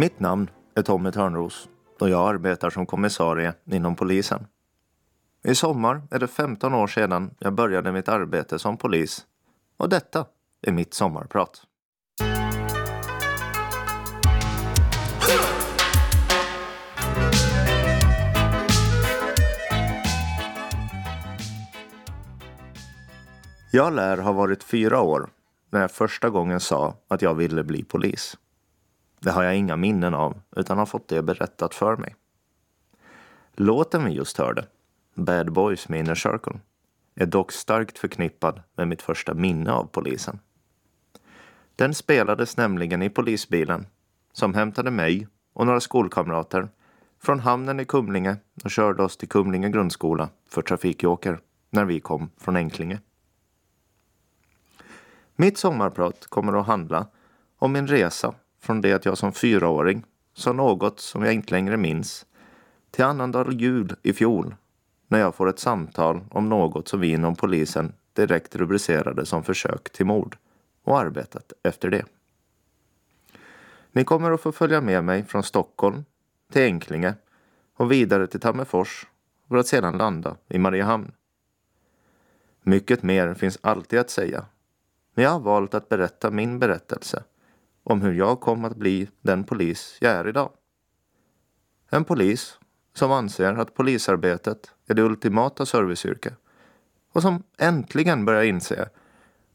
Mitt namn är Tommy Törnros och jag arbetar som kommissarie inom polisen. I sommar är det 15 år sedan jag började mitt arbete som polis och detta är mitt sommarprat. Jag lär ha varit fyra år när jag första gången sa att jag ville bli polis. Det har jag inga minnen av, utan har fått det berättat för mig. Låten vi just hörde, Bad Boys med Inner Circle, är dock starkt förknippad med mitt första minne av polisen. Den spelades nämligen i polisbilen som hämtade mig och några skolkamrater från hamnen i Kumlinge och körde oss till Kumlinge grundskola för trafikjoker när vi kom från Enklinge. Mitt sommarprat kommer att handla om min resa från det att jag som fyraåring sa något som jag inte längre minns till annandag jul i fjol när jag får ett samtal om något som vi inom polisen direkt rubricerade som försök till mord och arbetat efter det. Ni kommer att få följa med mig från Stockholm till Enklinge och vidare till Tammerfors för att sedan landa i Mariehamn. Mycket mer finns alltid att säga men jag har valt att berätta min berättelse om hur jag kom att bli den polis jag är idag. En polis som anser att polisarbetet är det ultimata serviceyrke och som äntligen börjar inse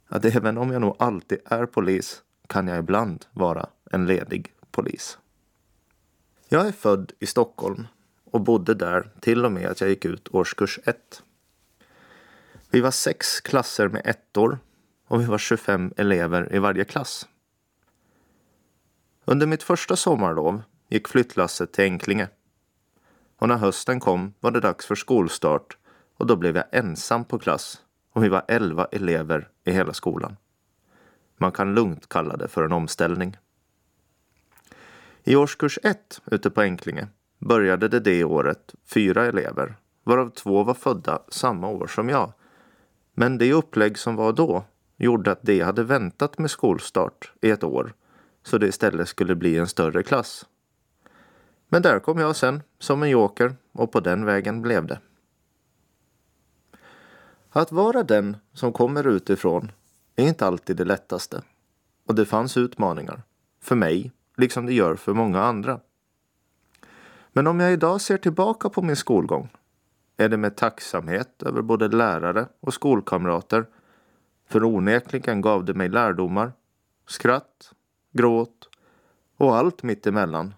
att även om jag nog alltid är polis kan jag ibland vara en ledig polis. Jag är född i Stockholm och bodde där till och med att jag gick ut årskurs 1. Vi var sex klasser med ettor och vi var 25 elever i varje klass. Under mitt första sommarlov gick flyttlasset till Enklinge. Och när hösten kom var det dags för skolstart och då blev jag ensam på klass och vi var 11 elever i hela skolan. Man kan lugnt kalla det för en omställning. I årskurs 1 ute på Enklinge började det det året fyra elever, varav två var födda samma år som jag. Men det upplägg som var då gjorde att de hade väntat med skolstart i ett år så det istället skulle bli en större klass. Men där kom jag sen som en joker och på den vägen blev det. Att vara den som kommer utifrån är inte alltid det lättaste. Och det fanns utmaningar. För mig, liksom det gör för många andra. Men om jag idag ser tillbaka på min skolgång är det med tacksamhet över både lärare och skolkamrater för onekligen gav det mig lärdomar, skratt, gråt och allt mittemellan.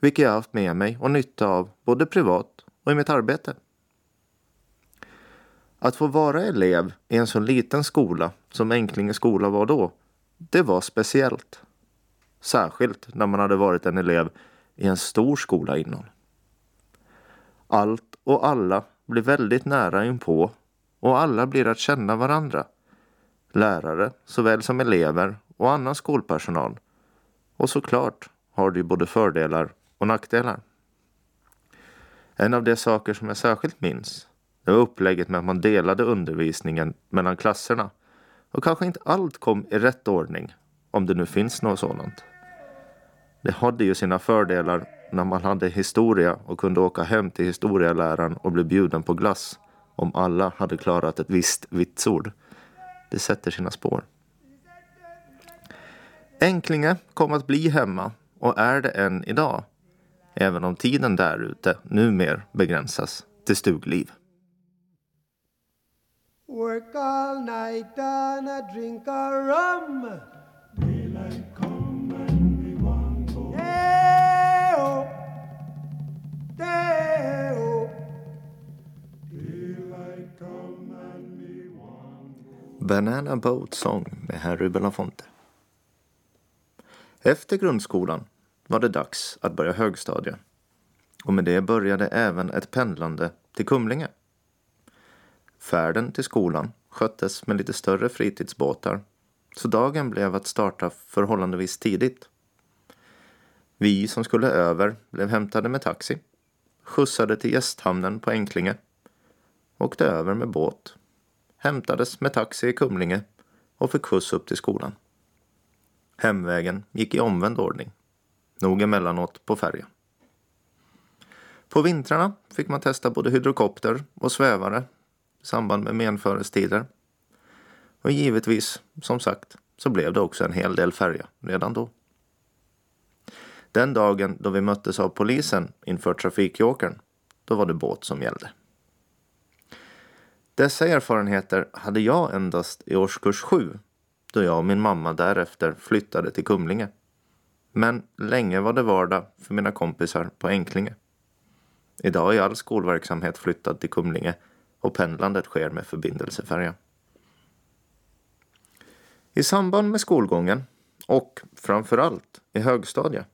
Vilket jag haft med mig och nytta av både privat och i mitt arbete. Att få vara elev i en så liten skola som Enklinge skola var då, det var speciellt. Särskilt när man hade varit en elev i en stor skola innan. Allt och alla blir väldigt nära inpå och alla blir att känna varandra lärare såväl som elever och annan skolpersonal. Och såklart har det ju både fördelar och nackdelar. En av de saker som jag särskilt minns det var upplägget med att man delade undervisningen mellan klasserna och kanske inte allt kom i rätt ordning, om det nu finns något sådant. Det hade ju sina fördelar när man hade historia och kunde åka hem till historieläraren och bli bjuden på glass om alla hade klarat ett visst vitsord. Det sätter sina spår. Enklinge kom att bli hemma och är det än idag. Även om tiden där ute numera begränsas till stugliv. Work all night and a drink a rum. Daylight come and we want go. Day-o, day-o. Daylight come and we want go. Banana Boat Song med Harry Belafonte. Efter grundskolan var det dags att börja högstadiet. Och med det började även ett pendlande till Kumlinge. Färden till skolan sköttes med lite större fritidsbåtar så dagen blev att starta förhållandevis tidigt. Vi som skulle över blev hämtade med taxi, skjutsade till gästhamnen på Enklinge, åkte över med båt, hämtades med taxi i Kumlinge och fick skjuts upp till skolan. Hemvägen gick i omvänd ordning. nog emellanåt på färja. På vintrarna fick man testa både hydrokopter och svävare i samband med menförestider. Och givetvis, som sagt, så blev det också en hel del färja redan då. Den dagen då vi möttes av polisen inför trafikjokern, då var det båt som gällde. Dessa erfarenheter hade jag endast i årskurs 7 då jag och min mamma därefter flyttade till Kumlinge. Men länge var det vardag för mina kompisar på Enklinge. Idag är all skolverksamhet flyttad till Kumlinge och pendlandet sker med förbindelsefärja. I samband med skolgången och framför allt i högstadiet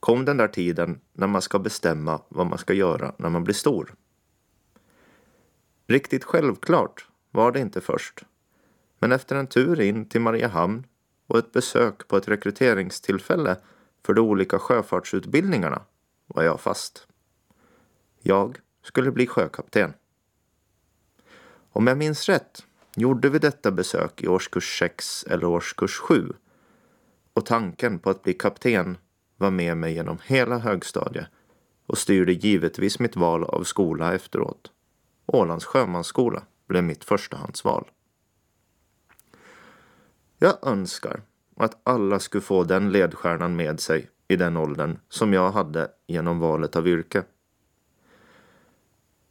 kom den där tiden när man ska bestämma vad man ska göra när man blir stor. Riktigt självklart var det inte först. Men efter en tur in till Mariehamn och ett besök på ett rekryteringstillfälle för de olika sjöfartsutbildningarna var jag fast. Jag skulle bli sjökapten. Om jag minns rätt gjorde vi detta besök i årskurs 6 eller årskurs 7 och tanken på att bli kapten var med mig genom hela högstadiet och styrde givetvis mitt val av skola efteråt. Ålands sjömansskola blev mitt förstahandsval. Jag önskar att alla skulle få den ledstjärnan med sig i den åldern som jag hade genom valet av yrke.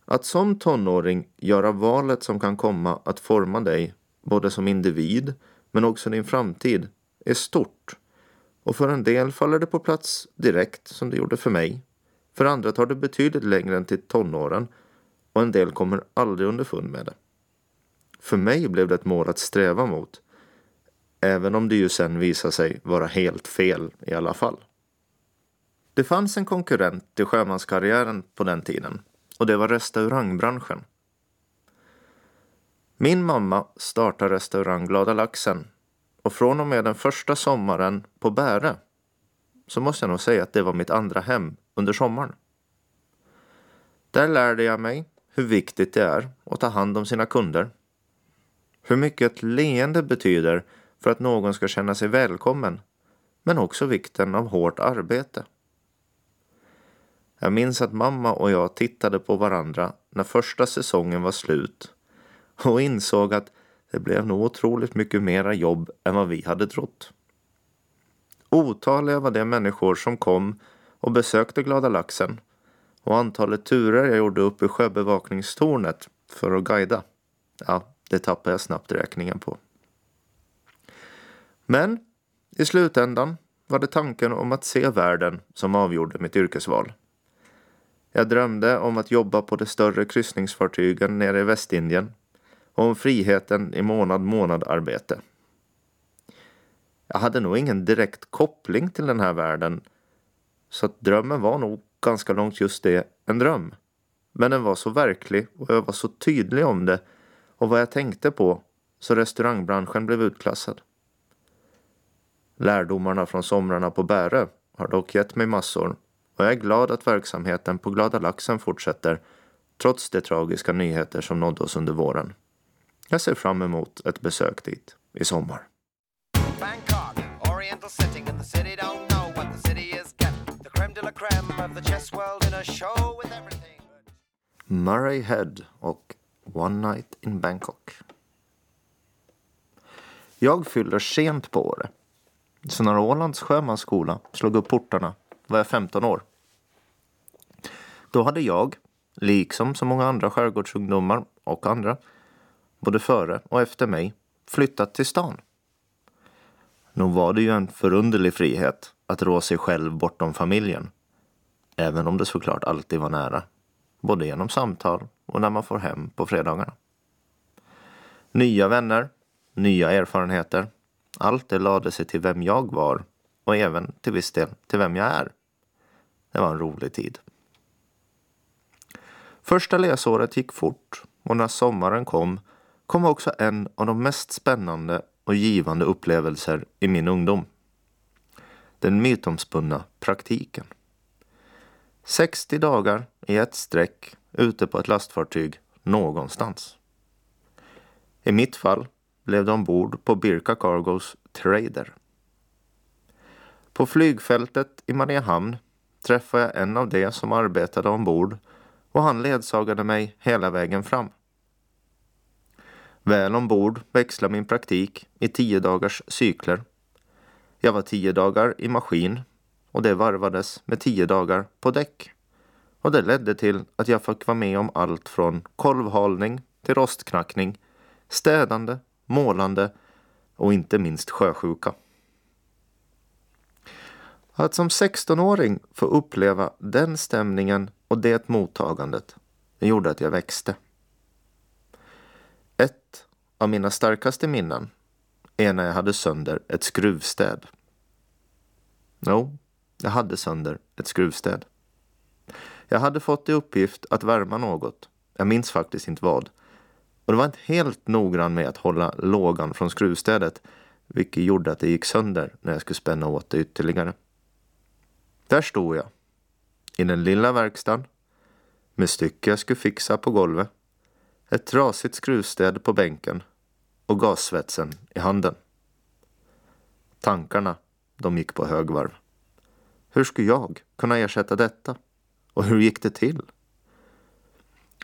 Att som tonåring göra valet som kan komma att forma dig både som individ men också din framtid är stort. Och för en del faller det på plats direkt som det gjorde för mig. För andra tar det betydligt längre än till tonåren och en del kommer aldrig underfund med det. För mig blev det ett mål att sträva mot. Även om det ju sen visade sig vara helt fel i alla fall. Det fanns en konkurrent till sjömanskarriären på den tiden och det var restaurangbranschen. Min mamma startade restaurang Glada Laxen och från och med den första sommaren på Bäre så måste jag nog säga att det var mitt andra hem under sommaren. Där lärde jag mig hur viktigt det är att ta hand om sina kunder. Hur mycket ett leende betyder för att någon ska känna sig välkommen men också vikten av hårt arbete. Jag minns att mamma och jag tittade på varandra när första säsongen var slut och insåg att det blev nog otroligt mycket mera jobb än vad vi hade trott. Otaliga var de människor som kom och besökte Glada Laxen och antalet turer jag gjorde upp i sjöbevakningstornet för att guida, ja, det tappade jag snabbt räkningen på. Men i slutändan var det tanken om att se världen som avgjorde mitt yrkesval. Jag drömde om att jobba på de större kryssningsfartygen nere i Västindien och om friheten i månad månad arbete. Jag hade nog ingen direkt koppling till den här världen så att drömmen var nog ganska långt just det, en dröm. Men den var så verklig och jag var så tydlig om det och vad jag tänkte på så restaurangbranschen blev utklassad. Lärdomarna från somrarna på Bärö har dock gett mig massor och jag är glad att verksamheten på Glada Laxen fortsätter trots de tragiska nyheter som nådde oss under våren. Jag ser fram emot ett besök dit i sommar. Bangkok, oriental setting in the city don't know what the city is getting. The creme de la creme of the chess world in a show with everything. Murray Head och One Night in Bangkok. Jag fyller sent på året. Så när Ålands sjömansskola slog upp portarna var jag 15 år. Då hade jag, liksom så många andra skärgårdsungdomar och andra, både före och efter mig, flyttat till stan. Nog var det ju en förunderlig frihet att rå sig själv bortom familjen. Även om det såklart alltid var nära. Både genom samtal och när man får hem på fredagarna. Nya vänner, nya erfarenheter. Allt det lade sig till vem jag var och även till viss del till vem jag är. Det var en rolig tid. Första läsåret gick fort och när sommaren kom kom också en av de mest spännande och givande upplevelser i min ungdom. Den mytomspunna praktiken. 60 dagar i ett streck ute på ett lastfartyg någonstans. I mitt fall blev de ombord på Birka Cargos Trader. På flygfältet i Mariehamn träffade jag en av de som arbetade ombord och han ledsagade mig hela vägen fram. Väl ombord växlade min praktik i tio dagars cykler. Jag var tio dagar i maskin och det varvades med tio dagar på däck. Och det ledde till att jag fick vara med om allt från kolvhalning till rostknackning, städande, målande och inte minst sjösjuka. Att som 16-åring få uppleva den stämningen och det mottagandet gjorde att jag växte. Ett av mina starkaste minnen är när jag hade sönder ett skruvstäd. Jo, jag hade sönder ett skruvstäd. Jag hade fått i uppgift att värma något. Jag minns faktiskt inte vad. Och det var inte helt noggrann med att hålla lågan från skruvstädet, vilket gjorde att det gick sönder när jag skulle spänna åt det ytterligare. Där stod jag, i den lilla verkstaden, med stycke jag skulle fixa på golvet, ett trasigt skruvstäd på bänken och gassvetsen i handen. Tankarna, de gick på högvarv. Hur skulle jag kunna ersätta detta? Och hur gick det till?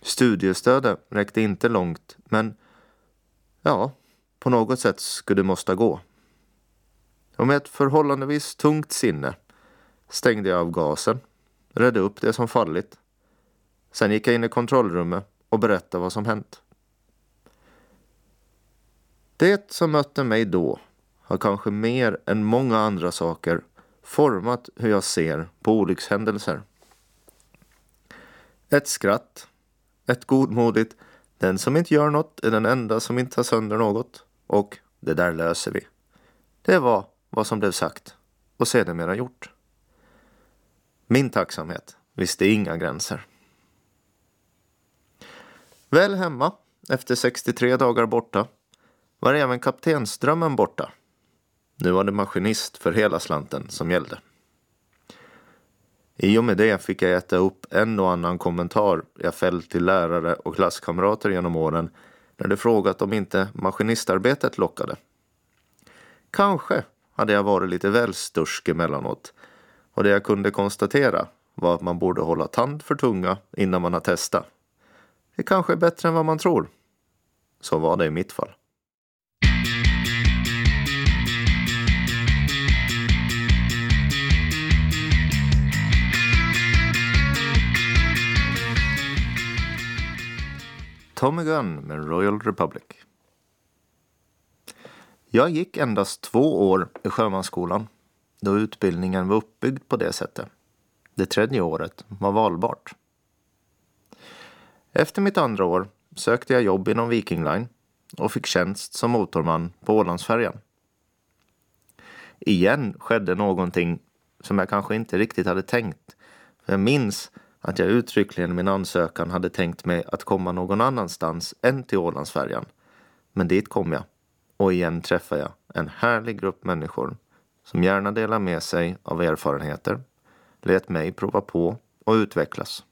Studiestödet räckte inte långt, men ja, på något sätt skulle det måste gå. Och med ett förhållandevis tungt sinne stängde jag av gasen, redde upp det som fallit. Sen gick jag in i kontrollrummet och berättade vad som hänt. Det som mötte mig då har kanske mer än många andra saker format hur jag ser på olyckshändelser. Ett skratt, ett godmodigt den som inte gör något är den enda som inte tar sönder något och det där löser vi. Det var vad som blev sagt och sedermera gjort. Min tacksamhet visste inga gränser. Väl hemma, efter 63 dagar borta, var även kaptensdrömmen borta. Nu var det maskinist för hela slanten som gällde. I och med det fick jag äta upp en och annan kommentar jag fällt till lärare och klasskamrater genom åren när de frågat om inte maskinistarbetet lockade. Kanske hade jag varit lite väl stursk emellanåt och det jag kunde konstatera var att man borde hålla tand för tunga innan man har testat. Det kanske är bättre än vad man tror. Så var det i mitt fall. Tommy Gunn med Royal Republic. Jag gick endast två år i sjömansskolan då utbildningen var uppbyggd på det sättet. Det tredje året var valbart. Efter mitt andra år sökte jag jobb inom Viking Line och fick tjänst som motorman på Ålandsfärjan. Igen skedde någonting som jag kanske inte riktigt hade tänkt. Jag minns att jag uttryckligen i min ansökan hade tänkt mig att komma någon annanstans än till Ålandsfärjan. Men dit kom jag och igen träffade jag en härlig grupp människor som gärna delar med sig av erfarenheter, lät mig prova på och utvecklas.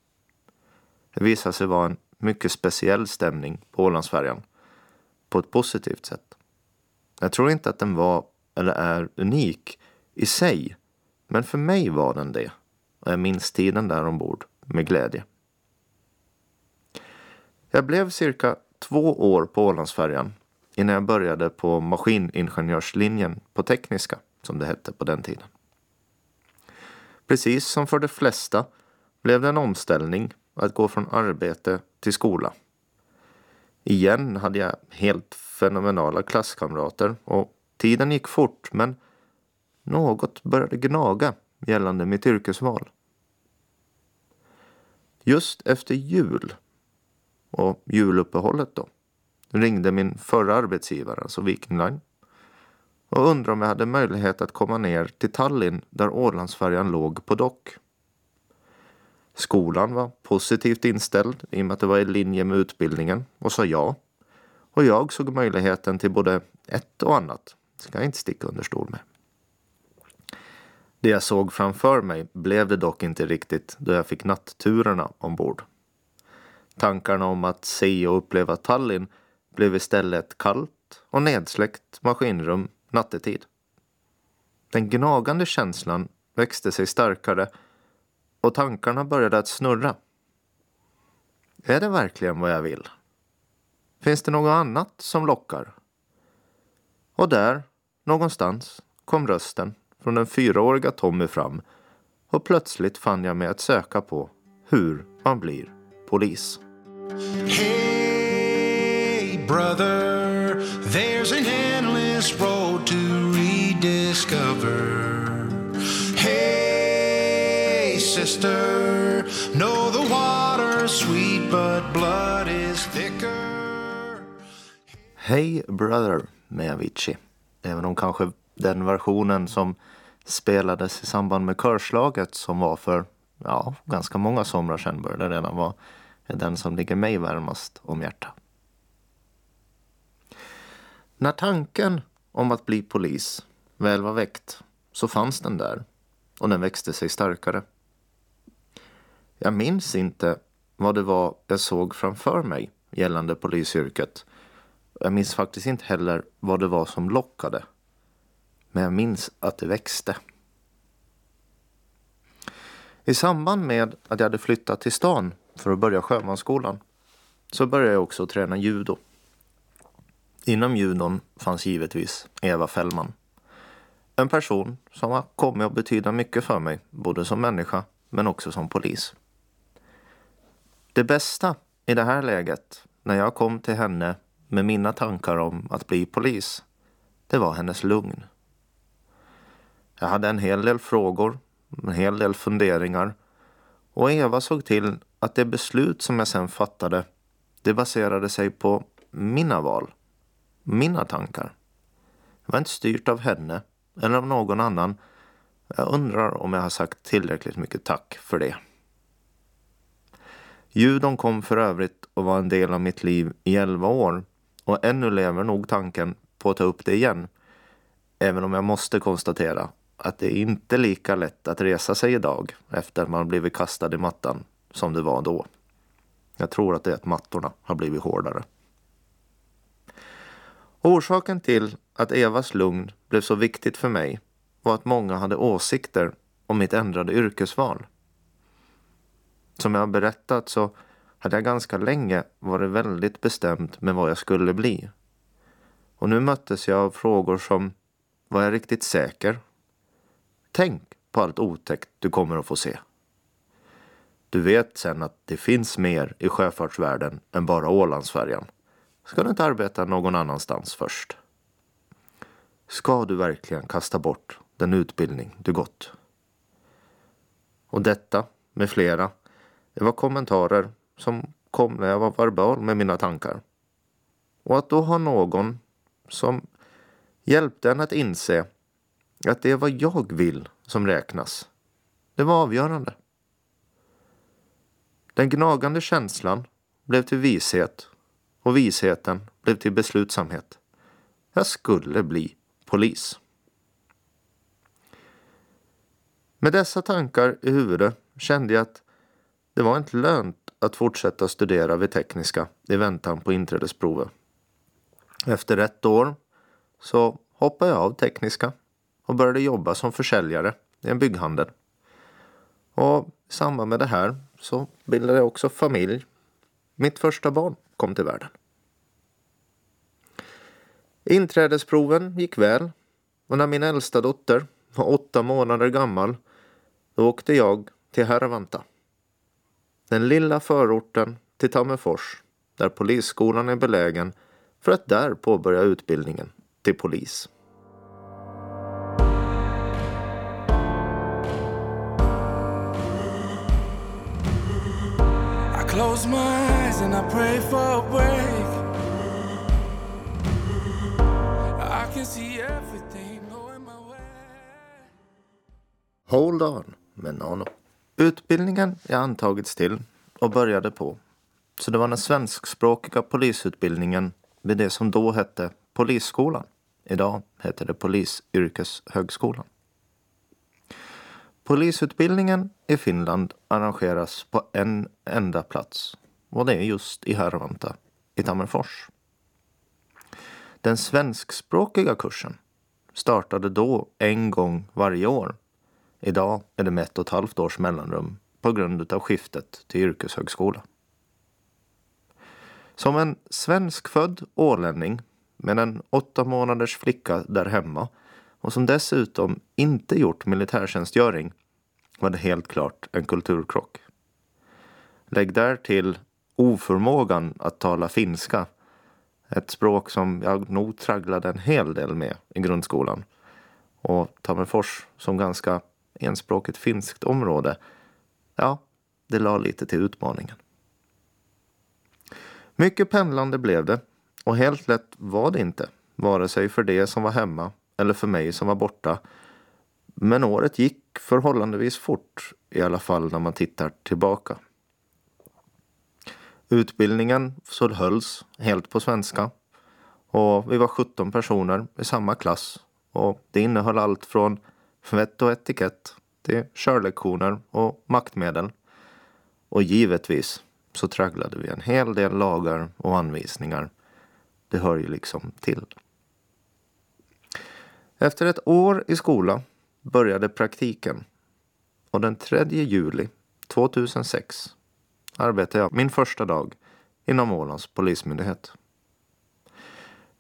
Det visade sig vara en mycket speciell stämning på Ålandsfärjan på ett positivt sätt. Jag tror inte att den var eller är unik i sig, men för mig var den det och jag minns tiden där ombord med glädje. Jag blev cirka två år på Ålandsfärjan innan jag började på maskiningenjörslinjen på Tekniska, som det hette på den tiden. Precis som för de flesta blev det en omställning att gå från arbete till skola. Igen hade jag helt fenomenala klasskamrater och tiden gick fort men något började gnaga gällande mitt yrkesval. Just efter jul och juluppehållet då ringde min förra arbetsgivare, alltså Viking Line och undrade om jag hade möjlighet att komma ner till Tallinn där Ålandsfärjan låg på dock. Skolan var positivt inställd i och med att det var i linje med utbildningen och sa ja. Och jag såg möjligheten till både ett och annat. Ska jag inte sticka under stol med. Det jag såg framför mig blev det dock inte riktigt då jag fick natturerna ombord. Tankarna om att se och uppleva Tallinn blev istället ett kallt och nedsläckt maskinrum nattetid. Den gnagande känslan växte sig starkare och tankarna började att snurra. Är det verkligen vad jag vill? Finns det något annat som lockar? Och där, någonstans, kom rösten från den fyraåriga Tommy fram och plötsligt fann jag mig att söka på hur man blir polis. Hey, brother, there's an endless road to rediscover. Hey, sister, know the water's sweet, but blood is thicker. Hey Brother med Avicii. Även om kanske den versionen som spelades i samband med körslaget som var för ja, ganska många somrar sedan började redan vara den som ligger mig varmast om hjärtat. När tanken om att bli polis väl var väckt så fanns den där och den växte sig starkare. Jag minns inte vad det var jag såg framför mig gällande polisyrket. Jag minns faktiskt inte heller vad det var som lockade. Men jag minns att det växte. I samband med att jag hade flyttat till stan för att börja sjömansskolan så började jag också träna judo. Inom judon fanns givetvis Eva Fällman. En person som har kommit att betyda mycket för mig, både som människa men också som polis. Det bästa i det här läget, när jag kom till henne med mina tankar om att bli polis, det var hennes lugn. Jag hade en hel del frågor, en hel del funderingar och Eva såg till att det beslut som jag sen fattade, det baserade sig på mina val, mina tankar. Det var inte styrt av henne eller av någon annan. Jag undrar om jag har sagt tillräckligt mycket tack för det. Judon kom för övrigt och var en del av mitt liv i elva år och ännu lever nog tanken på att ta upp det igen. Även om jag måste konstatera att det är inte lika lätt att resa sig idag efter att man blivit kastad i mattan som det var då. Jag tror att det är att mattorna har blivit hårdare. Orsaken till att Evas lugn blev så viktigt för mig var att många hade åsikter om mitt ändrade yrkesval. Som jag har berättat så hade jag ganska länge varit väldigt bestämd med vad jag skulle bli. Och nu möttes jag av frågor som Var jag riktigt säker? Tänk på allt otäckt du kommer att få se. Du vet sen att det finns mer i sjöfartsvärlden än bara Ålandsfärjan. Ska du inte arbeta någon annanstans först? Ska du verkligen kasta bort den utbildning du gått? Och detta, med flera, det var kommentarer som kom när jag var verbal med mina tankar. Och att då ha någon som hjälpte en att inse att det är vad jag vill som räknas. Det var avgörande. Den gnagande känslan blev till vishet och visheten blev till beslutsamhet. Jag skulle bli polis. Med dessa tankar i huvudet kände jag att det var inte lönt att fortsätta studera vid Tekniska i väntan på inträdesprovet. Efter ett år så hoppade jag av Tekniska och började jobba som försäljare i en bygghandel. Och i samband med det här så bildade jag också familj. Mitt första barn kom till världen. Inträdesproven gick väl och när min äldsta dotter var åtta månader gammal då åkte jag till Hervanta. Den lilla förorten till Tammerfors där polisskolan är belägen för att där påbörja utbildningen till polis. Close my eyes and I pray for a break. I can see everything going my way. Hold on med Nano. Utbildningen jag antagits till och började på. Så det var den svenskspråkiga polisutbildningen vid det som då hette Polisskolan. Idag heter det Polisyrkeshögskolan. Polisutbildningen i Finland arrangeras på en enda plats och det är just i Härvanta i Tammerfors. Den svenskspråkiga kursen startade då en gång varje år. Idag är det med ett och ett halvt års mellanrum på grund av skiftet till yrkeshögskola. Som en svenskfödd ålänning med en åtta månaders flicka där hemma och som dessutom inte gjort militärtjänstgöring var det helt klart en kulturkrock. Lägg där till oförmågan att tala finska. Ett språk som jag nog tragglade en hel del med i grundskolan. Och Tammerfors som ganska enspråkigt finskt område, ja, det la lite till utmaningen. Mycket pendlande blev det och helt lätt var det inte, vare sig för det som var hemma eller för mig som var borta. Men året gick förhållandevis fort, i alla fall när man tittar tillbaka. Utbildningen så hölls helt på svenska och vi var 17 personer i samma klass och det innehöll allt från vett och etikett till körlektioner och maktmedel. Och givetvis så tragglade vi en hel del lagar och anvisningar. Det hör ju liksom till. Efter ett år i skola började praktiken och den 3 juli 2006 arbetade jag min första dag inom Ålands polismyndighet.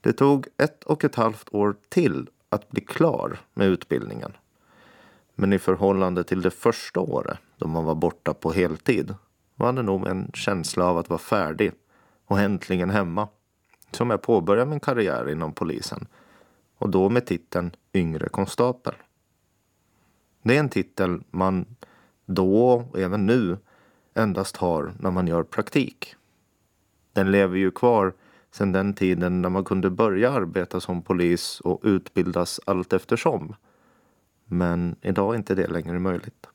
Det tog ett och ett halvt år till att bli klar med utbildningen. Men i förhållande till det första året då man var borta på heltid var det nog en känsla av att vara färdig och äntligen hemma som jag påbörjade min karriär inom polisen och då med titeln yngre konstapel. Det är en titel man då och även nu endast har när man gör praktik. Den lever ju kvar sedan den tiden när man kunde börja arbeta som polis och utbildas allt eftersom. Men idag är inte det längre möjligt.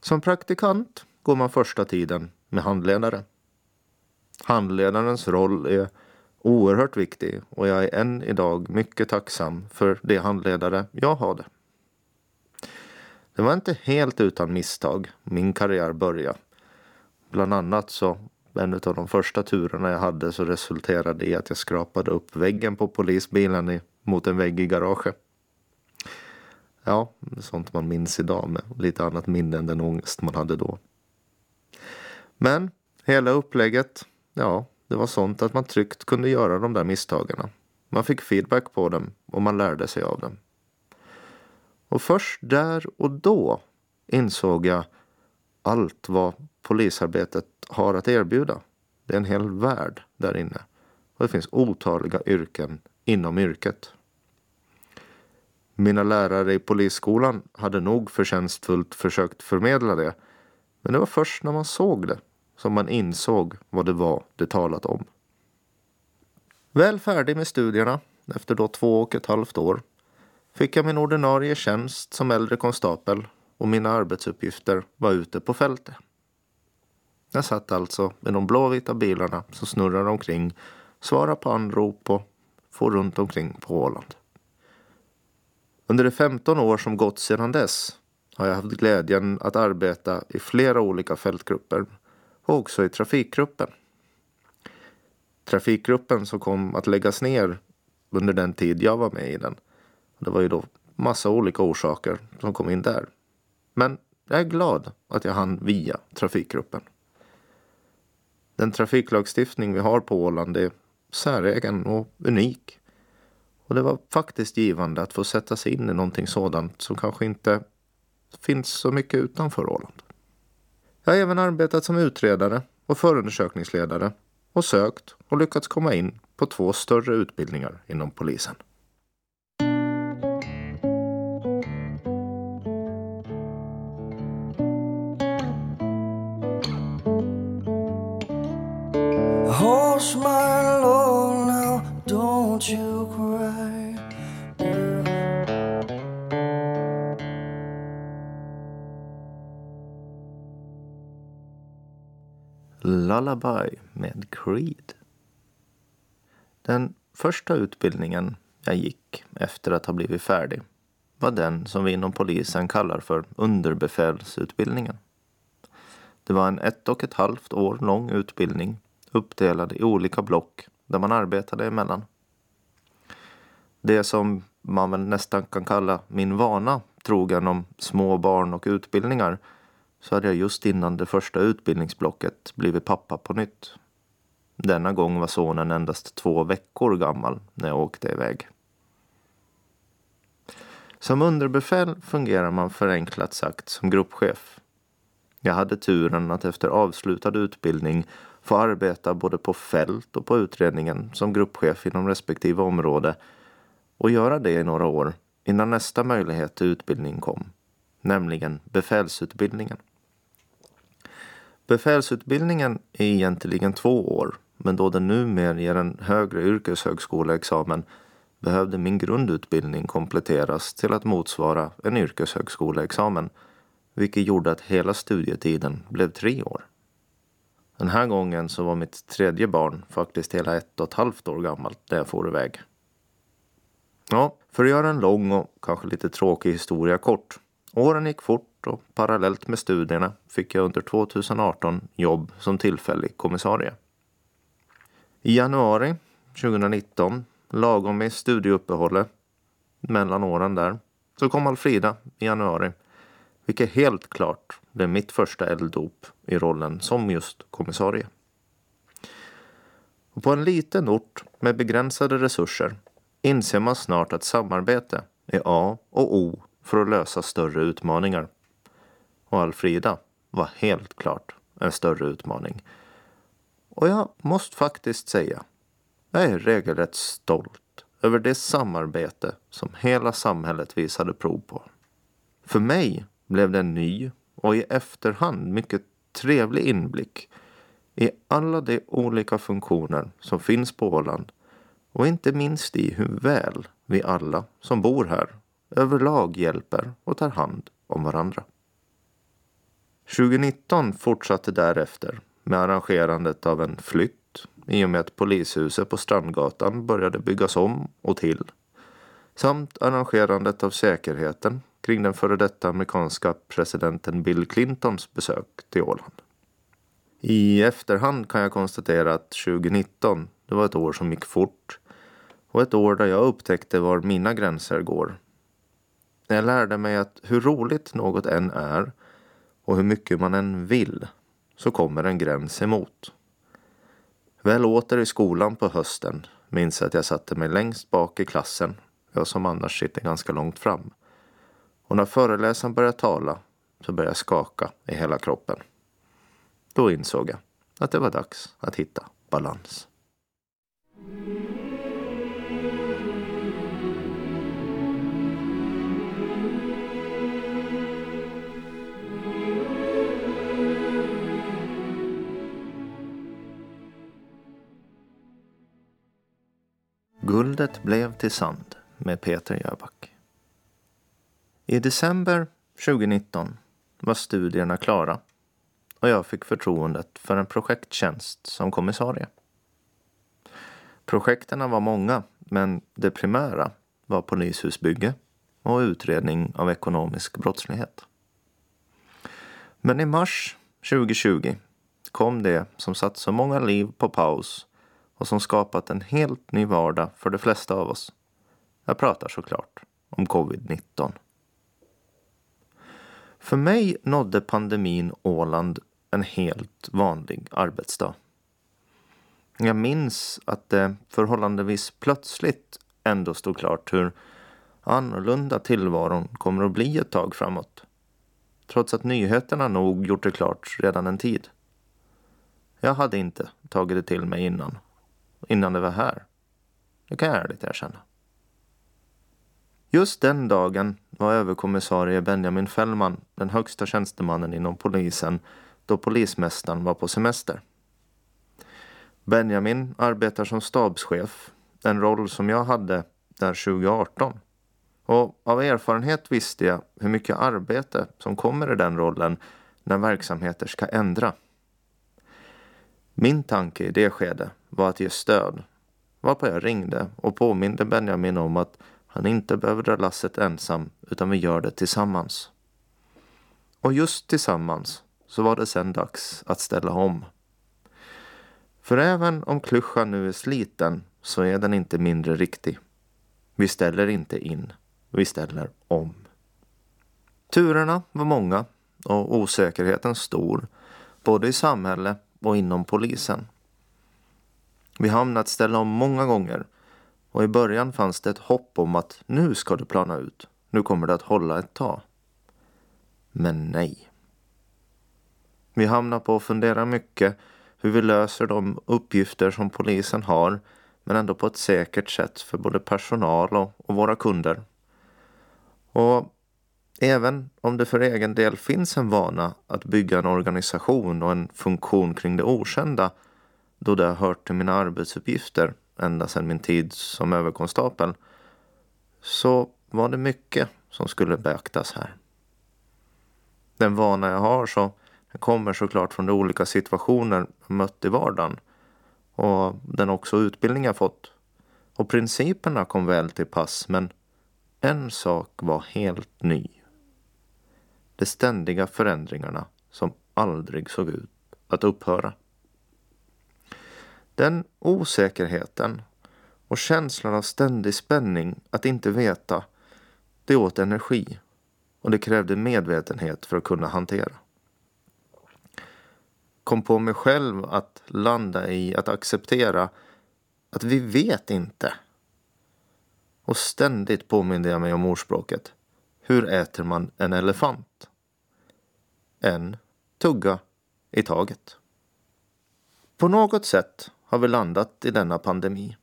Som praktikant går man första tiden med handledare. Handledarens roll är oerhört viktig och jag är än idag mycket tacksam för de handledare jag hade. Det var inte helt utan misstag min karriär började. Bland annat så en av de första turerna jag hade så resulterade i att jag skrapade upp väggen på polisbilen i, mot en vägg i garaget. Ja, sånt man minns idag med lite annat minne än den ångest man hade då. Men hela upplägget, ja, det var sånt att man tryggt kunde göra de där misstagen. Man fick feedback på dem och man lärde sig av dem. Och först där och då insåg jag allt vad polisarbetet har att erbjuda. Det är en hel värld där inne. Och det finns otaliga yrken inom yrket. Mina lärare i polisskolan hade nog förtjänstfullt försökt förmedla det. Men det var först när man såg det som man insåg vad det var det talat om. Väl färdig med studierna, efter då två och ett halvt år, fick jag min ordinarie tjänst som äldre konstapel och mina arbetsuppgifter var ute på fältet. Jag satt alltså med de blåvita bilarna som snurrar omkring, svarar på anrop och får runt omkring på Åland. Under de 15 år som gått sedan dess har jag haft glädjen att arbeta i flera olika fältgrupper och också i trafikgruppen. Trafikgruppen som kom att läggas ner under den tid jag var med i den. Det var ju då massa olika orsaker som kom in där. Men jag är glad att jag hann via trafikgruppen. Den trafiklagstiftning vi har på Åland är säregen och unik. Och det var faktiskt givande att få sätta sig in i någonting sådant som kanske inte finns så mycket utanför Åland. Jag har även arbetat som utredare och förundersökningsledare och sökt och lyckats komma in på två större utbildningar inom polisen. Horse, my love now, don't you Lullaby med Creed. Den första utbildningen jag gick efter att ha blivit färdig var den som vi inom polisen kallar för underbefälsutbildningen. Det var en ett och ett halvt år lång utbildning uppdelad i olika block där man arbetade emellan. Det som man väl nästan kan kalla min vana trogen om små barn och utbildningar så hade jag just innan det första utbildningsblocket blivit pappa på nytt. Denna gång var sonen endast två veckor gammal när jag åkte iväg. Som underbefäl fungerar man förenklat sagt som gruppchef. Jag hade turen att efter avslutad utbildning få arbeta både på fält och på utredningen som gruppchef inom respektive område och göra det i några år innan nästa möjlighet till utbildning kom, nämligen befälsutbildningen. Befälsutbildningen är egentligen två år, men då den numera ger en högre yrkeshögskoleexamen behövde min grundutbildning kompletteras till att motsvara en yrkeshögskoleexamen, vilket gjorde att hela studietiden blev tre år. Den här gången så var mitt tredje barn faktiskt hela ett och ett halvt år gammalt när jag for iväg. Ja, för att göra en lång och kanske lite tråkig historia kort. Åren gick fort och parallellt med studierna fick jag under 2018 jobb som tillfällig kommissarie. I januari 2019, lagom i studieuppehållet mellan åren där, så kom Alfrida i januari. Vilket helt klart blev mitt första elddop i rollen som just kommissarie. Och på en liten ort med begränsade resurser inser man snart att samarbete är A och O för att lösa större utmaningar. Och Alfrida var helt klart en större utmaning. Och jag måste faktiskt säga, jag är regelrätt stolt över det samarbete som hela samhället visade prov på. För mig blev det en ny och i efterhand mycket trevlig inblick i alla de olika funktioner som finns på Åland och inte minst i hur väl vi alla som bor här överlag hjälper och tar hand om varandra. 2019 fortsatte därefter med arrangerandet av en flytt i och med att polishuset på Strandgatan började byggas om och till samt arrangerandet av säkerheten kring den före detta amerikanska presidenten Bill Clintons besök till Åland. I efterhand kan jag konstatera att 2019 det var ett år som gick fort och ett år där jag upptäckte var mina gränser går. Jag lärde mig att hur roligt något än är och hur mycket man än vill så kommer en gräns emot. Väl åter i skolan på hösten minns jag att jag satte mig längst bak i klassen, jag som annars sitter ganska långt fram. Och när föreläsaren började tala så började jag skaka i hela kroppen. Då insåg jag att det var dags att hitta balans. Guldet blev till sand med Peter Jöback. I december 2019 var studierna klara och jag fick förtroendet för en projekttjänst som kommissarie. Projekten var många, men det primära var polishusbygge och utredning av ekonomisk brottslighet. Men i mars 2020 kom det som satt så många liv på paus och som skapat en helt ny vardag för de flesta av oss. Jag pratar såklart om covid-19. För mig nådde pandemin Åland en helt vanlig arbetsdag. Jag minns att det förhållandevis plötsligt ändå stod klart hur annorlunda tillvaron kommer att bli ett tag framåt. Trots att nyheterna nog gjort det klart redan en tid. Jag hade inte tagit det till mig innan innan det var här. Det kan jag ärligt erkänna. Just den dagen var överkommissarie Benjamin Fällman den högsta tjänstemannen inom polisen då polismästaren var på semester. Benjamin arbetar som stabschef, en roll som jag hade där 2018. Och av erfarenhet visste jag hur mycket arbete som kommer i den rollen när verksamheter ska ändra. Min tanke i det skedet var att ge stöd. Varpå jag ringde och påminde Benjamin om att han inte behöver dra lasset ensam utan vi gör det tillsammans. Och just tillsammans så var det sen dags att ställa om. För även om klyschan nu är sliten så är den inte mindre riktig. Vi ställer inte in, vi ställer om. Turerna var många och osäkerheten stor, både i samhälle och inom polisen. Vi hamnat ställa om många gånger och i början fanns det ett hopp om att nu ska det plana ut. Nu kommer det att hålla ett tag. Men nej. Vi hamnar på att fundera mycket hur vi löser de uppgifter som polisen har men ändå på ett säkert sätt för både personal och, och våra kunder. Och även om det för egen del finns en vana att bygga en organisation och en funktion kring det okända då det har hört till mina arbetsuppgifter ända sedan min tid som överkonstapel så var det mycket som skulle beaktas här. Den vana jag har så kommer såklart från de olika situationer jag mött i vardagen och den också utbildning jag fått. Och principerna kom väl till pass men en sak var helt ny. De ständiga förändringarna som aldrig såg ut att upphöra. Den osäkerheten och känslan av ständig spänning att inte veta, det åt energi och det krävde medvetenhet för att kunna hantera. Kom på mig själv att landa i att acceptera att vi vet inte. Och ständigt påminde jag mig om ordspråket. Hur äter man en elefant? En tugga i taget. På något sätt har vi landat i denna pandemi.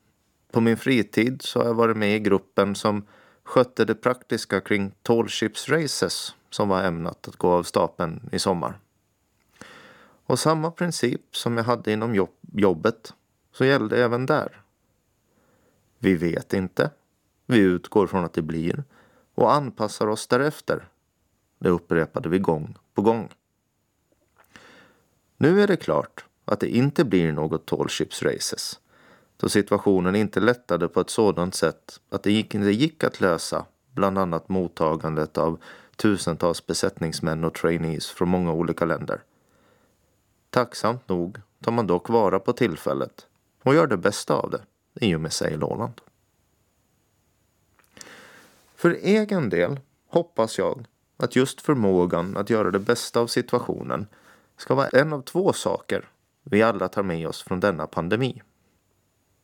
På min fritid så har jag varit med i gruppen som skötte det praktiska kring Tallships Races som var ämnat att gå av stapeln i sommar. Och samma princip som jag hade inom jobb jobbet så gällde även där. Vi vet inte. Vi utgår från att det blir och anpassar oss därefter. Det upprepade vi gång på gång. Nu är det klart att det inte blir något tallships races då situationen inte lättade på ett sådant sätt att det gick, gick att lösa bland annat mottagandet av tusentals besättningsmän och trainees från många olika länder. Tacksamt nog tar man dock vara på tillfället och gör det bästa av det i och med Sail Åland. För egen del hoppas jag att just förmågan att göra det bästa av situationen ska vara en av två saker vi alla tar med oss från denna pandemi.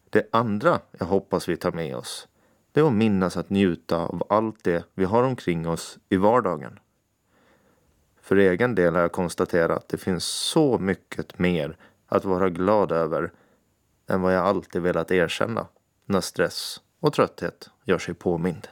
Det andra jag hoppas vi tar med oss det är att minnas att njuta av allt det vi har omkring oss i vardagen. För egen del har jag konstaterat att det finns så mycket mer att vara glad över än vad jag alltid velat erkänna när stress och trötthet gör sig påmind.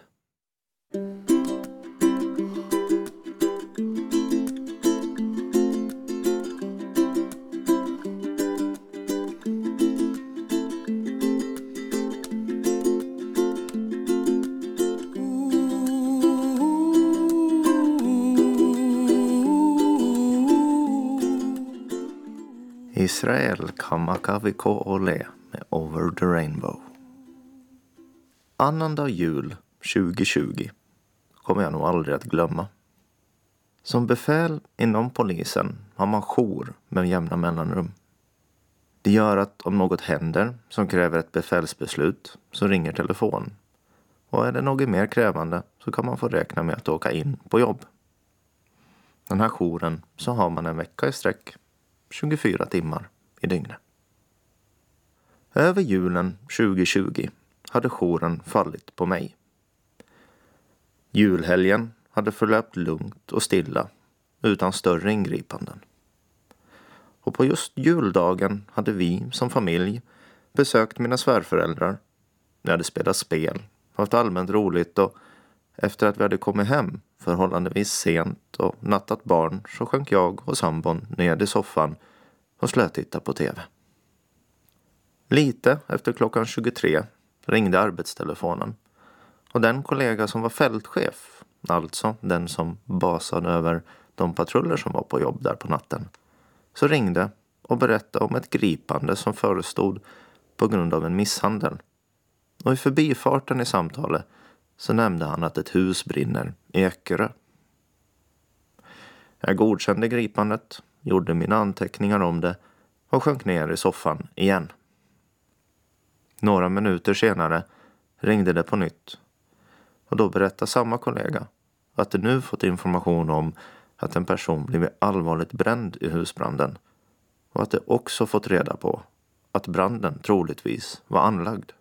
Israel Kamakaviko Ole med Over the Rainbow. Annandag jul 2020 kommer jag nog aldrig att glömma. Som befäl inom polisen har man jour med jämna mellanrum. Det gör att om något händer som kräver ett befälsbeslut så ringer telefon. Och är det något mer krävande så kan man få räkna med att åka in på jobb. Den här jouren så har man en vecka i sträck 24 timmar i dygnet. Över julen 2020 hade jouren fallit på mig. Julhelgen hade förlöpt lugnt och stilla utan större ingripanden. Och på just juldagen hade vi som familj besökt mina svärföräldrar. Vi hade spelat spel, haft allmänt roligt och efter att vi hade kommit hem förhållandevis sent och nattat barn så sjönk jag och sambon ned i soffan och slötitta på tv. Lite efter klockan 23 ringde arbetstelefonen och den kollega som var fältchef, alltså den som basade över de patruller som var på jobb där på natten, så ringde och berättade om ett gripande som förestod på grund av en misshandel. Och i förbifarten i samtalet så nämnde han att ett hus brinner i Öckerö. Jag godkände gripandet, gjorde mina anteckningar om det och sjönk ner i soffan igen. Några minuter senare ringde det på nytt Och då berättar samma kollega att de nu fått information om att en person blivit allvarligt bränd i husbranden och att de också fått reda på att branden troligtvis var anlagd.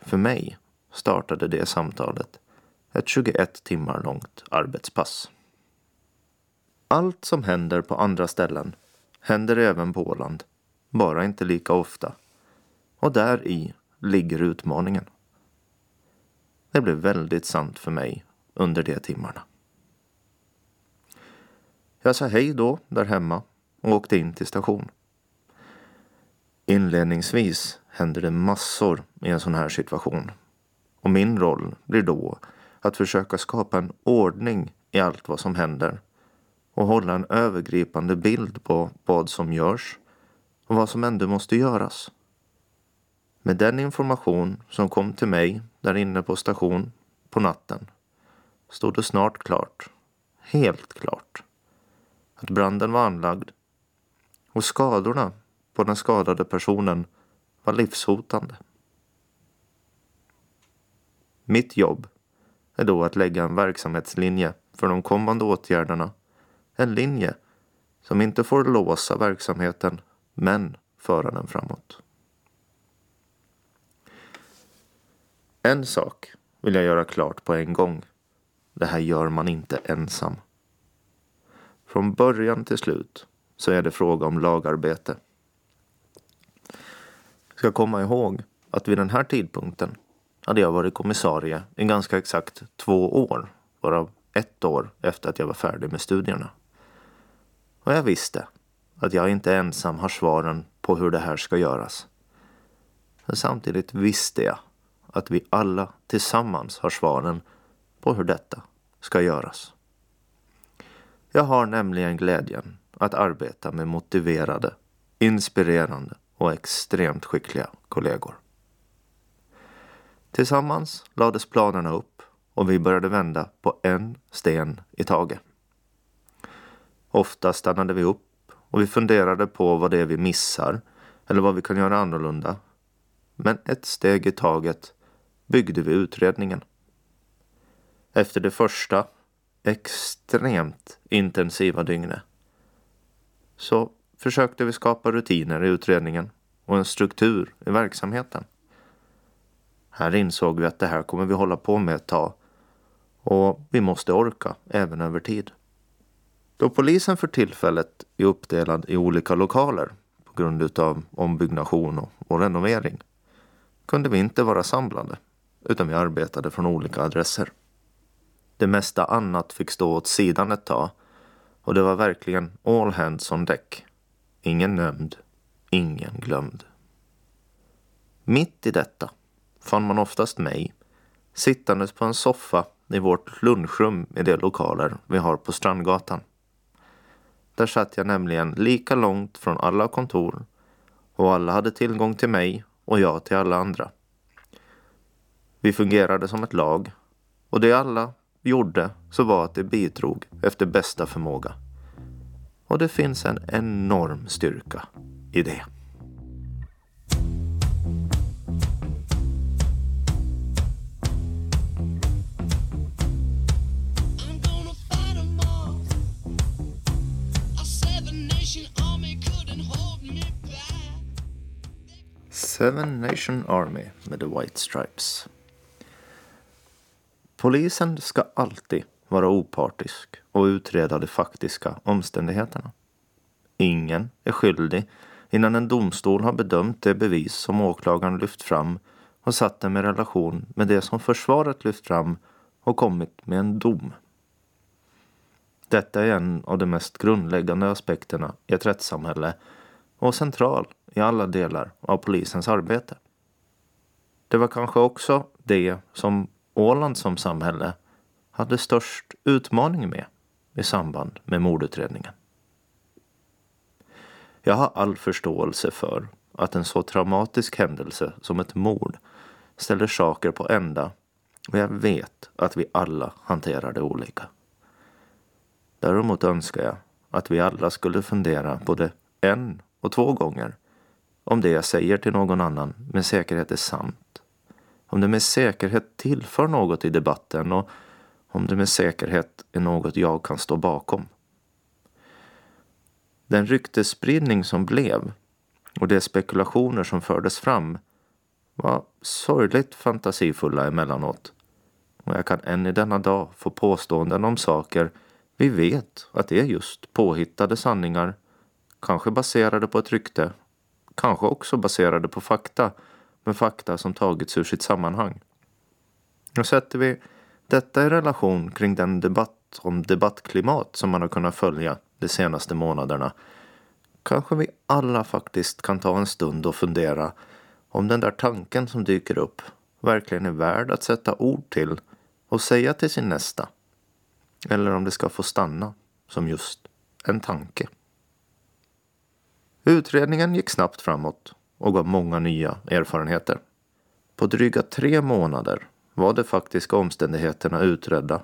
För mig startade det samtalet ett 21 timmar långt arbetspass. Allt som händer på andra ställen händer även på Åland, bara inte lika ofta. Och där i ligger utmaningen. Det blev väldigt sant för mig under de timmarna. Jag sa hej då där hemma och åkte in till station. Inledningsvis händer det massor i en sån här situation. Och min roll blir då att försöka skapa en ordning i allt vad som händer och hålla en övergripande bild på vad som görs och vad som ändå måste göras. Med den information som kom till mig där inne på station på natten stod det snart klart, helt klart, att branden var anlagd och skadorna på den skadade personen var livshotande. Mitt jobb är då att lägga en verksamhetslinje för de kommande åtgärderna. En linje som inte får låsa verksamheten, men föra den framåt. En sak vill jag göra klart på en gång. Det här gör man inte ensam. Från början till slut så är det fråga om lagarbete. Ska komma ihåg att vid den här tidpunkten hade jag varit kommissarie i ganska exakt två år, varav ett år efter att jag var färdig med studierna. Och jag visste att jag inte ensam har svaren på hur det här ska göras. Men samtidigt visste jag att vi alla tillsammans har svaren på hur detta ska göras. Jag har nämligen glädjen att arbeta med motiverade, inspirerande och extremt skickliga kollegor. Tillsammans lades planerna upp och vi började vända på en sten i taget. Ofta stannade vi upp och vi funderade på vad det är vi missar eller vad vi kan göra annorlunda. Men ett steg i taget byggde vi utredningen. Efter det första extremt intensiva dygnet så försökte vi skapa rutiner i utredningen och en struktur i verksamheten. Här insåg vi att det här kommer vi hålla på med ett tag och vi måste orka även över tid. Då polisen för tillfället är uppdelad i olika lokaler på grund av ombyggnation och, och renovering kunde vi inte vara samlade utan vi arbetade från olika adresser. Det mesta annat fick stå åt sidan ett tag och det var verkligen all hands on deck. Ingen nämnd, ingen glömd. Mitt i detta fann man oftast mig sittandes på en soffa i vårt lunchrum i de lokaler vi har på Strandgatan. Där satt jag nämligen lika långt från alla kontor och alla hade tillgång till mig och jag till alla andra. Vi fungerade som ett lag och det alla gjorde så var att de bidrog efter bästa förmåga. Och det finns en enorm styrka i det. Seven Nation Army med The White Stripes. Polisen ska alltid vara opartisk och utreda de faktiska omständigheterna. Ingen är skyldig innan en domstol har bedömt det bevis som åklagaren lyft fram och satt dem i relation med det som försvaret lyft fram och kommit med en dom. Detta är en av de mest grundläggande aspekterna i ett rättssamhälle och central i alla delar av polisens arbete. Det var kanske också det som Åland som samhälle hade störst utmaning med i samband med mordutredningen. Jag har all förståelse för att en så traumatisk händelse som ett mord ställer saker på ända och jag vet att vi alla hanterar det olika. Däremot önskar jag att vi alla skulle fundera både en och två gånger om det jag säger till någon annan med säkerhet är sant om det med säkerhet tillför något i debatten och om det med säkerhet är något jag kan stå bakom. Den ryktesspridning som blev och de spekulationer som fördes fram var sorgligt fantasifulla emellanåt. Och jag kan än i denna dag få påståenden om saker vi vet att det är just påhittade sanningar, kanske baserade på ett rykte, kanske också baserade på fakta, men fakta som tagits ur sitt sammanhang. Nu sätter vi detta i relation kring den debatt om debattklimat som man har kunnat följa de senaste månaderna kanske vi alla faktiskt kan ta en stund och fundera om den där tanken som dyker upp verkligen är värd att sätta ord till och säga till sin nästa. Eller om det ska få stanna som just en tanke. Utredningen gick snabbt framåt och gav många nya erfarenheter. På dryga tre månader var de faktiska omständigheterna utredda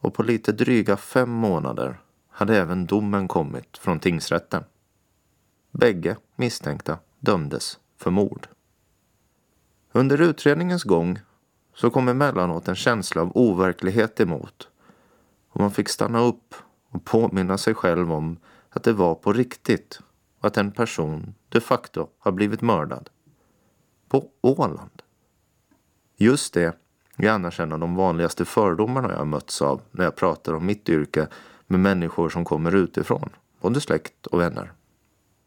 och på lite dryga fem månader hade även domen kommit från tingsrätten. Bägge misstänkta dömdes för mord. Under utredningens gång så kom emellanåt en känsla av overklighet emot och man fick stanna upp och påminna sig själv om att det var på riktigt och att en person de facto har blivit mördad. På Åland. Just det är annars en av de vanligaste fördomarna jag mötts av när jag pratar om mitt yrke med människor som kommer utifrån, både släkt och vänner.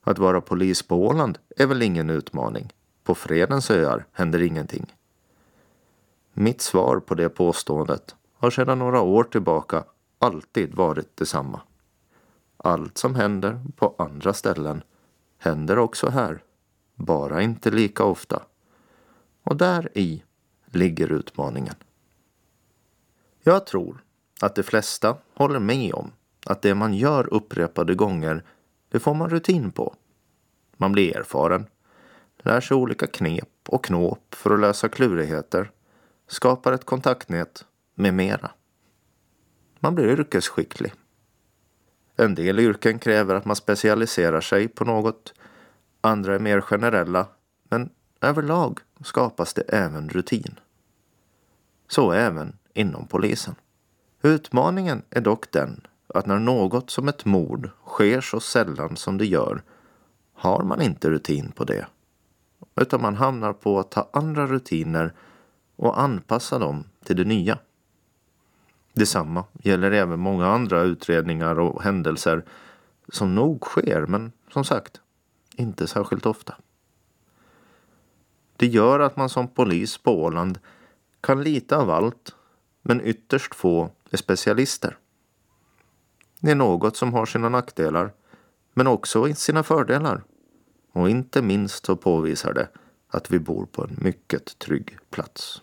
Att vara polis på Åland är väl ingen utmaning. På Fredens öar händer ingenting. Mitt svar på det påståendet har sedan några år tillbaka alltid varit detsamma. Allt som händer på andra ställen händer också här. Bara inte lika ofta. Och där i ligger utmaningen. Jag tror att de flesta håller med om att det man gör upprepade gånger, det får man rutin på. Man blir erfaren, lär sig olika knep och knåp för att lösa klurigheter, skapar ett kontaktnät med mera. Man blir yrkesskicklig. En del yrken kräver att man specialiserar sig på något, andra är mer generella, men överlag skapas det även rutin. Så även inom polisen. Utmaningen är dock den att när något som ett mord sker så sällan som det gör har man inte rutin på det. Utan man hamnar på att ta andra rutiner och anpassa dem till det nya. Detsamma gäller även många andra utredningar och händelser som nog sker, men som sagt, inte särskilt ofta. Det gör att man som polis på Åland kan lite av allt, men ytterst få är specialister. Det är något som har sina nackdelar, men också sina fördelar. Och inte minst så påvisar det att vi bor på en mycket trygg plats.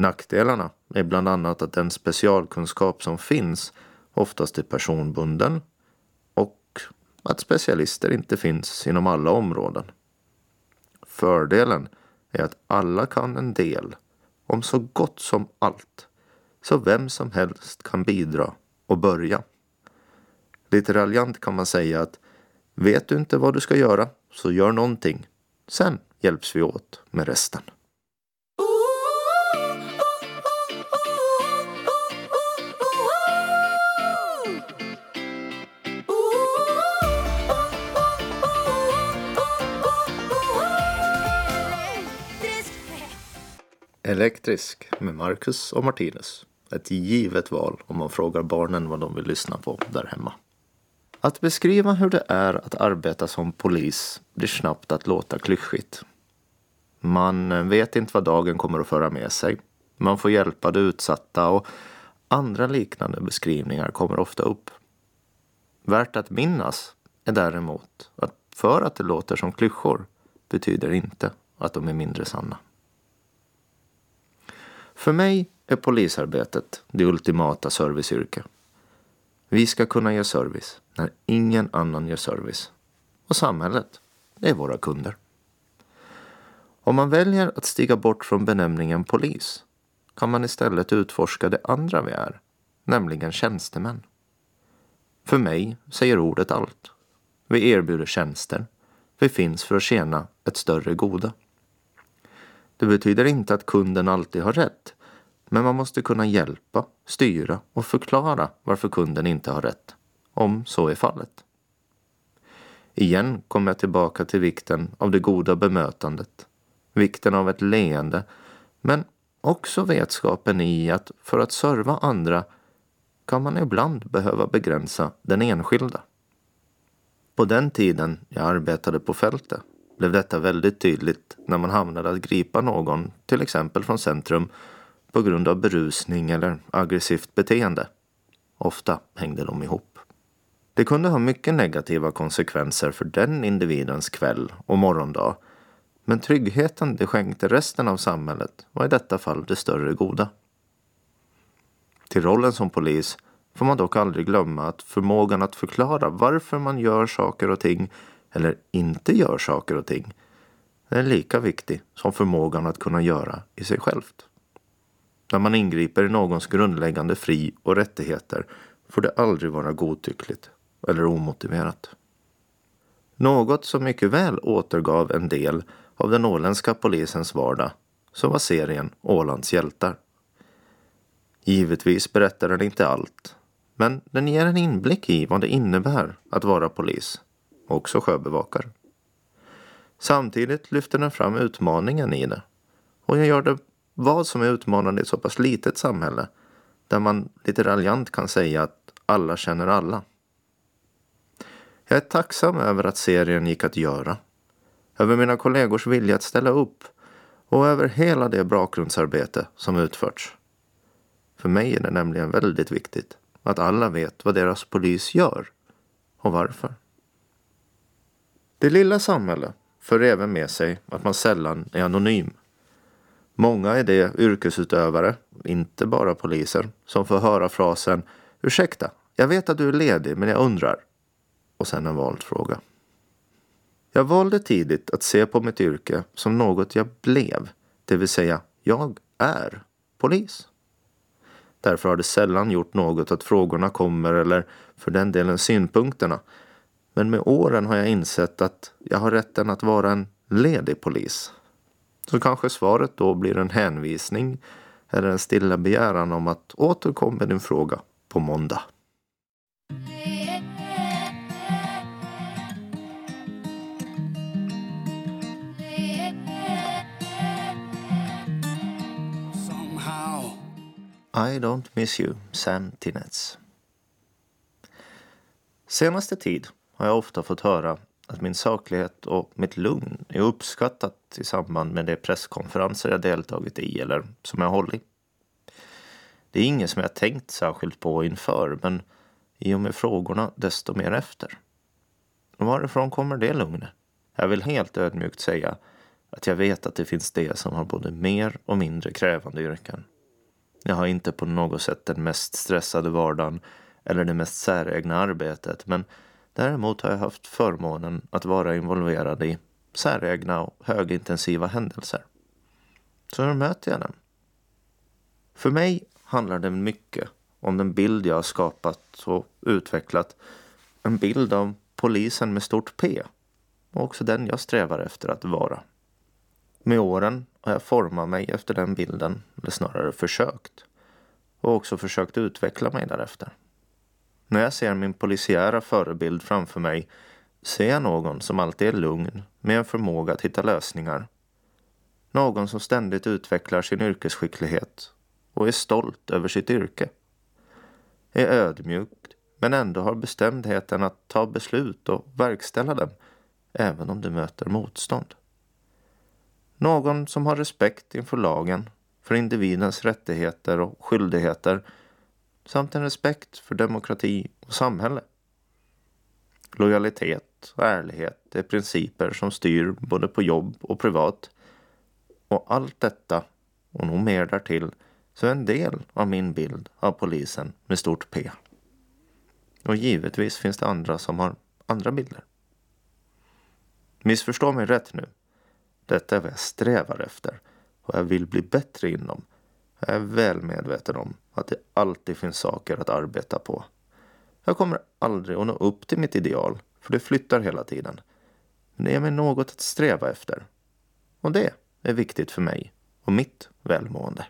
Nackdelarna är bland annat att den specialkunskap som finns oftast är personbunden och att specialister inte finns inom alla områden. Fördelen är att alla kan en del om så gott som allt. Så vem som helst kan bidra och börja. Lite raljant kan man säga att vet du inte vad du ska göra så gör någonting. Sen hjälps vi åt med resten. Elektrisk med Marcus och Martinus. Ett givet val om man frågar barnen vad de vill lyssna på där hemma. Att beskriva hur det är att arbeta som polis blir snabbt att låta klyschigt. Man vet inte vad dagen kommer att föra med sig. Man får hjälpa de utsatta och andra liknande beskrivningar kommer ofta upp. Värt att minnas är däremot att för att det låter som klyschor betyder inte att de är mindre sanna. För mig är polisarbetet det ultimata serviceyrke. Vi ska kunna ge service när ingen annan ger service. Och samhället, det är våra kunder. Om man väljer att stiga bort från benämningen polis kan man istället utforska det andra vi är, nämligen tjänstemän. För mig säger ordet allt. Vi erbjuder tjänster. Vi finns för att tjäna ett större goda. Det betyder inte att kunden alltid har rätt. Men man måste kunna hjälpa, styra och förklara varför kunden inte har rätt. Om så är fallet. Igen kommer jag tillbaka till vikten av det goda bemötandet. Vikten av ett leende. Men också vetskapen i att för att serva andra kan man ibland behöva begränsa den enskilda. På den tiden jag arbetade på fältet blev detta väldigt tydligt när man hamnade att gripa någon, till exempel från centrum, på grund av berusning eller aggressivt beteende. Ofta hängde de ihop. Det kunde ha mycket negativa konsekvenser för den individens kväll och morgondag. Men tryggheten det skänkte resten av samhället var i detta fall det större goda. Till rollen som polis får man dock aldrig glömma att förmågan att förklara varför man gör saker och ting eller inte gör saker och ting är lika viktig som förmågan att kunna göra i sig självt. När man ingriper i någons grundläggande fri och rättigheter får det aldrig vara godtyckligt eller omotiverat. Något som mycket väl återgav en del av den åländska polisens vardag så var serien Ålands hjältar. Givetvis berättar den inte allt, men den ger en inblick i vad det innebär att vara polis, också sjöbevakare. Samtidigt lyfter den fram utmaningen i det och jag gör det vad som är utmanande i ett så pass litet samhälle där man lite raljant kan säga att alla känner alla. Jag är tacksam över att serien gick att göra. Över mina kollegors vilja att ställa upp och över hela det bakgrundsarbete som utförts. För mig är det nämligen väldigt viktigt att alla vet vad deras polis gör och varför. Det lilla samhället för även med sig att man sällan är anonym. Många är det yrkesutövare, inte bara poliser, som får höra frasen Ursäkta, jag vet att du är ledig men jag undrar. Och sen en vald fråga. Jag valde tidigt att se på mitt yrke som något jag blev, det vill säga jag är polis. Därför har det sällan gjort något att frågorna kommer eller för den delen synpunkterna. Men med åren har jag insett att jag har rätten att vara en ledig polis. Så kanske svaret då blir en hänvisning eller en stilla begäran om att återkom med din fråga på måndag. I don't miss you, Sam Tinnets. Senaste tid har jag ofta fått höra att min saklighet och mitt lugn är uppskattat i samband med de presskonferenser jag deltagit i eller som jag hållit. Det är inget som jag tänkt särskilt på inför, men i och med frågorna desto mer efter. Och varifrån kommer det lugnet? Jag vill helt ödmjukt säga att jag vet att det finns de som har både mer och mindre krävande yrken. Jag har inte på något sätt den mest stressade vardagen eller det mest säregna arbetet, men däremot har jag haft förmånen att vara involverad i säregna och högintensiva händelser. Så hur möter jag den? För mig handlar det mycket om den bild jag har skapat och utvecklat. En bild av polisen med stort P och också den jag strävar efter att vara. Med åren har jag format mig efter den bilden, eller snarare försökt. Och också försökt utveckla mig därefter. När jag ser min polisiära förebild framför mig ser jag någon som alltid är lugn med en förmåga att hitta lösningar. Någon som ständigt utvecklar sin yrkesskicklighet och är stolt över sitt yrke. Är ödmjuk men ändå har bestämdheten att ta beslut och verkställa dem även om du möter motstånd. Någon som har respekt inför lagen, för individens rättigheter och skyldigheter samt en respekt för demokrati och samhälle. Lojalitet och ärlighet är principer som styr både på jobb och privat. Och allt detta, och nog mer därtill, så är en del av min bild av polisen med stort P. Och givetvis finns det andra som har andra bilder. Missförstå mig rätt nu. Detta är vad jag strävar efter och jag vill bli bättre inom. Jag är väl medveten om att det alltid finns saker att arbeta på. Jag kommer aldrig att nå upp till mitt ideal, för det flyttar hela tiden. Men det ger mig något att sträva efter. Och det är viktigt för mig och mitt välmående.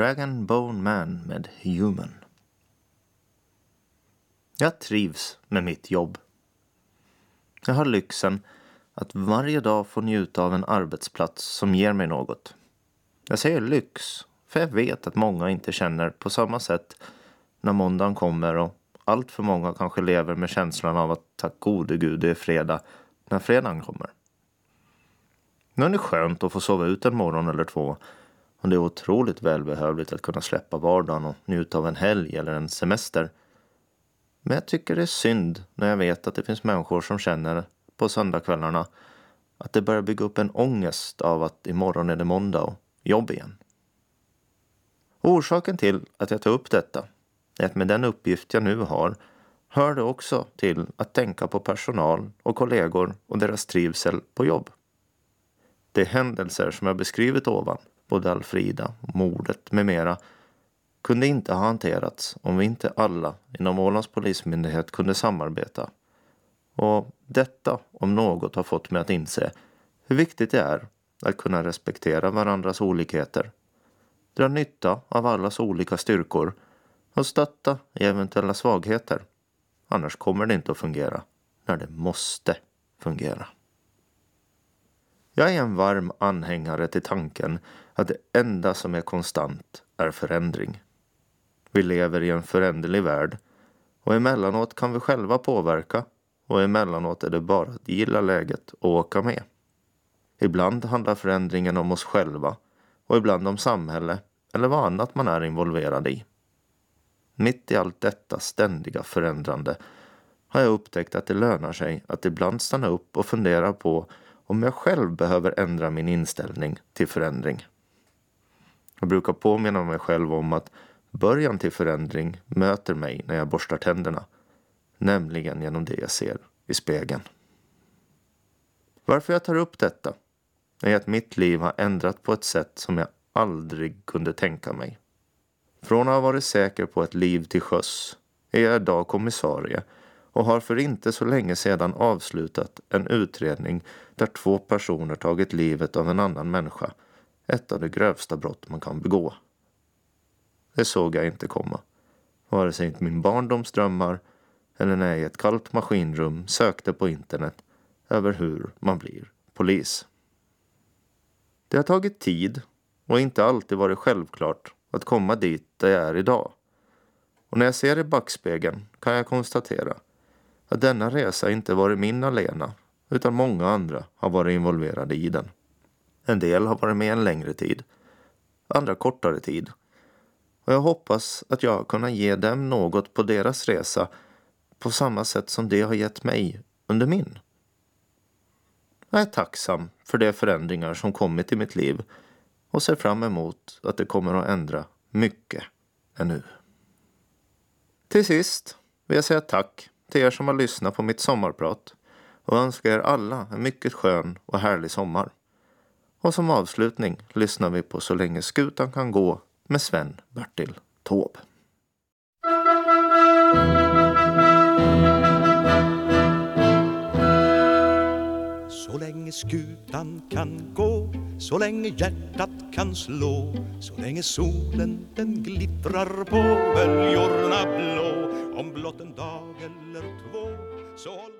Rag and Bone Man med Human. Jag trivs med mitt jobb. Jag har lyxen att varje dag få njuta av en arbetsplats som ger mig något. Jag säger lyx, för jag vet att många inte känner på samma sätt när måndagen kommer och allt för många kanske lever med känslan av att tack gode gud det är fredag när fredagen kommer. Nu är det skönt att få sova ut en morgon eller två och det är otroligt välbehövligt att kunna släppa vardagen och njuta av en helg eller en semester. Men jag tycker det är synd när jag vet att det finns människor som känner på söndagskvällarna att det börjar bygga upp en ångest av att imorgon är det måndag och jobb igen. Orsaken till att jag tar upp detta är att med den uppgift jag nu har hör det också till att tänka på personal och kollegor och deras trivsel på jobb. De händelser som jag beskrivit ovan, både Alfrida, mordet med mera, kunde inte ha hanterats om vi inte alla inom Ålands polismyndighet kunde samarbeta. Och detta om något har fått mig att inse hur viktigt det är att kunna respektera varandras olikheter, dra nytta av allas olika styrkor och stötta i eventuella svagheter. Annars kommer det inte att fungera när det måste fungera. Jag är en varm anhängare till tanken att det enda som är konstant är förändring. Vi lever i en föränderlig värld och emellanåt kan vi själva påverka och emellanåt är det bara att gilla läget och åka med. Ibland handlar förändringen om oss själva och ibland om samhälle eller vad annat man är involverad i. Mitt i allt detta ständiga förändrande har jag upptäckt att det lönar sig att ibland stanna upp och fundera på om jag själv behöver ändra min inställning till förändring. Jag brukar påminna mig själv om att början till förändring möter mig när jag borstar tänderna, nämligen genom det jag ser i spegeln. Varför jag tar upp detta är att mitt liv har ändrat på ett sätt som jag aldrig kunde tänka mig. Från att ha varit säker på ett liv till sjöss är jag idag kommissarie och har för inte så länge sedan avslutat en utredning där två personer tagit livet av en annan människa. Ett av de grövsta brott man kan begå. Det såg jag inte komma. Vare sig inte min barndoms drömmar eller när jag i ett kallt maskinrum sökte på internet över hur man blir polis. Det har tagit tid och inte alltid varit självklart att komma dit där jag är idag. Och när jag ser i backspegeln kan jag konstatera att denna resa inte varit min alena utan många andra har varit involverade i den. En del har varit med en längre tid, andra kortare tid. Och jag hoppas att jag har kunnat ge dem något på deras resa på samma sätt som de har gett mig under min. Jag är tacksam för de förändringar som kommit i mitt liv och ser fram emot att det kommer att ändra mycket ännu. Till sist vill jag säga tack till er som har lyssnat på mitt sommarprat och önskar er alla en mycket skön och härlig sommar. Och som avslutning lyssnar vi på Så länge skutan kan gå med Sven-Bertil Taube. Så länge skutan kan gå, så länge hjärtat kan slå Så länge solen den glittrar på böljorna blå om blott en dag eller två, så håll